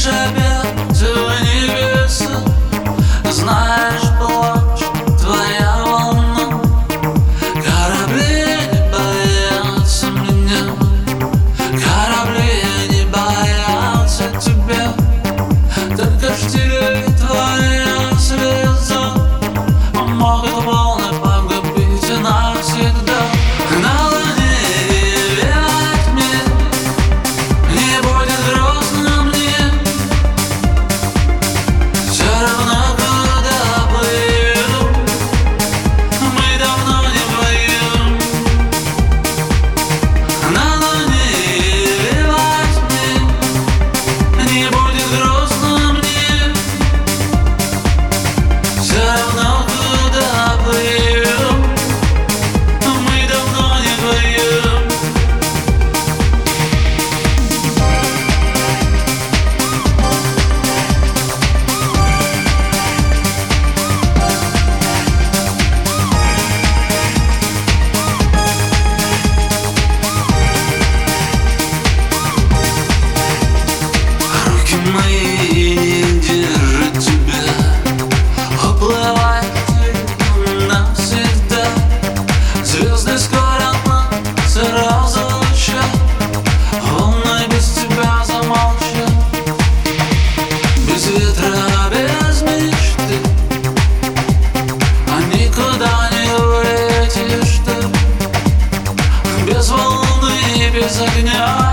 żeby без огня.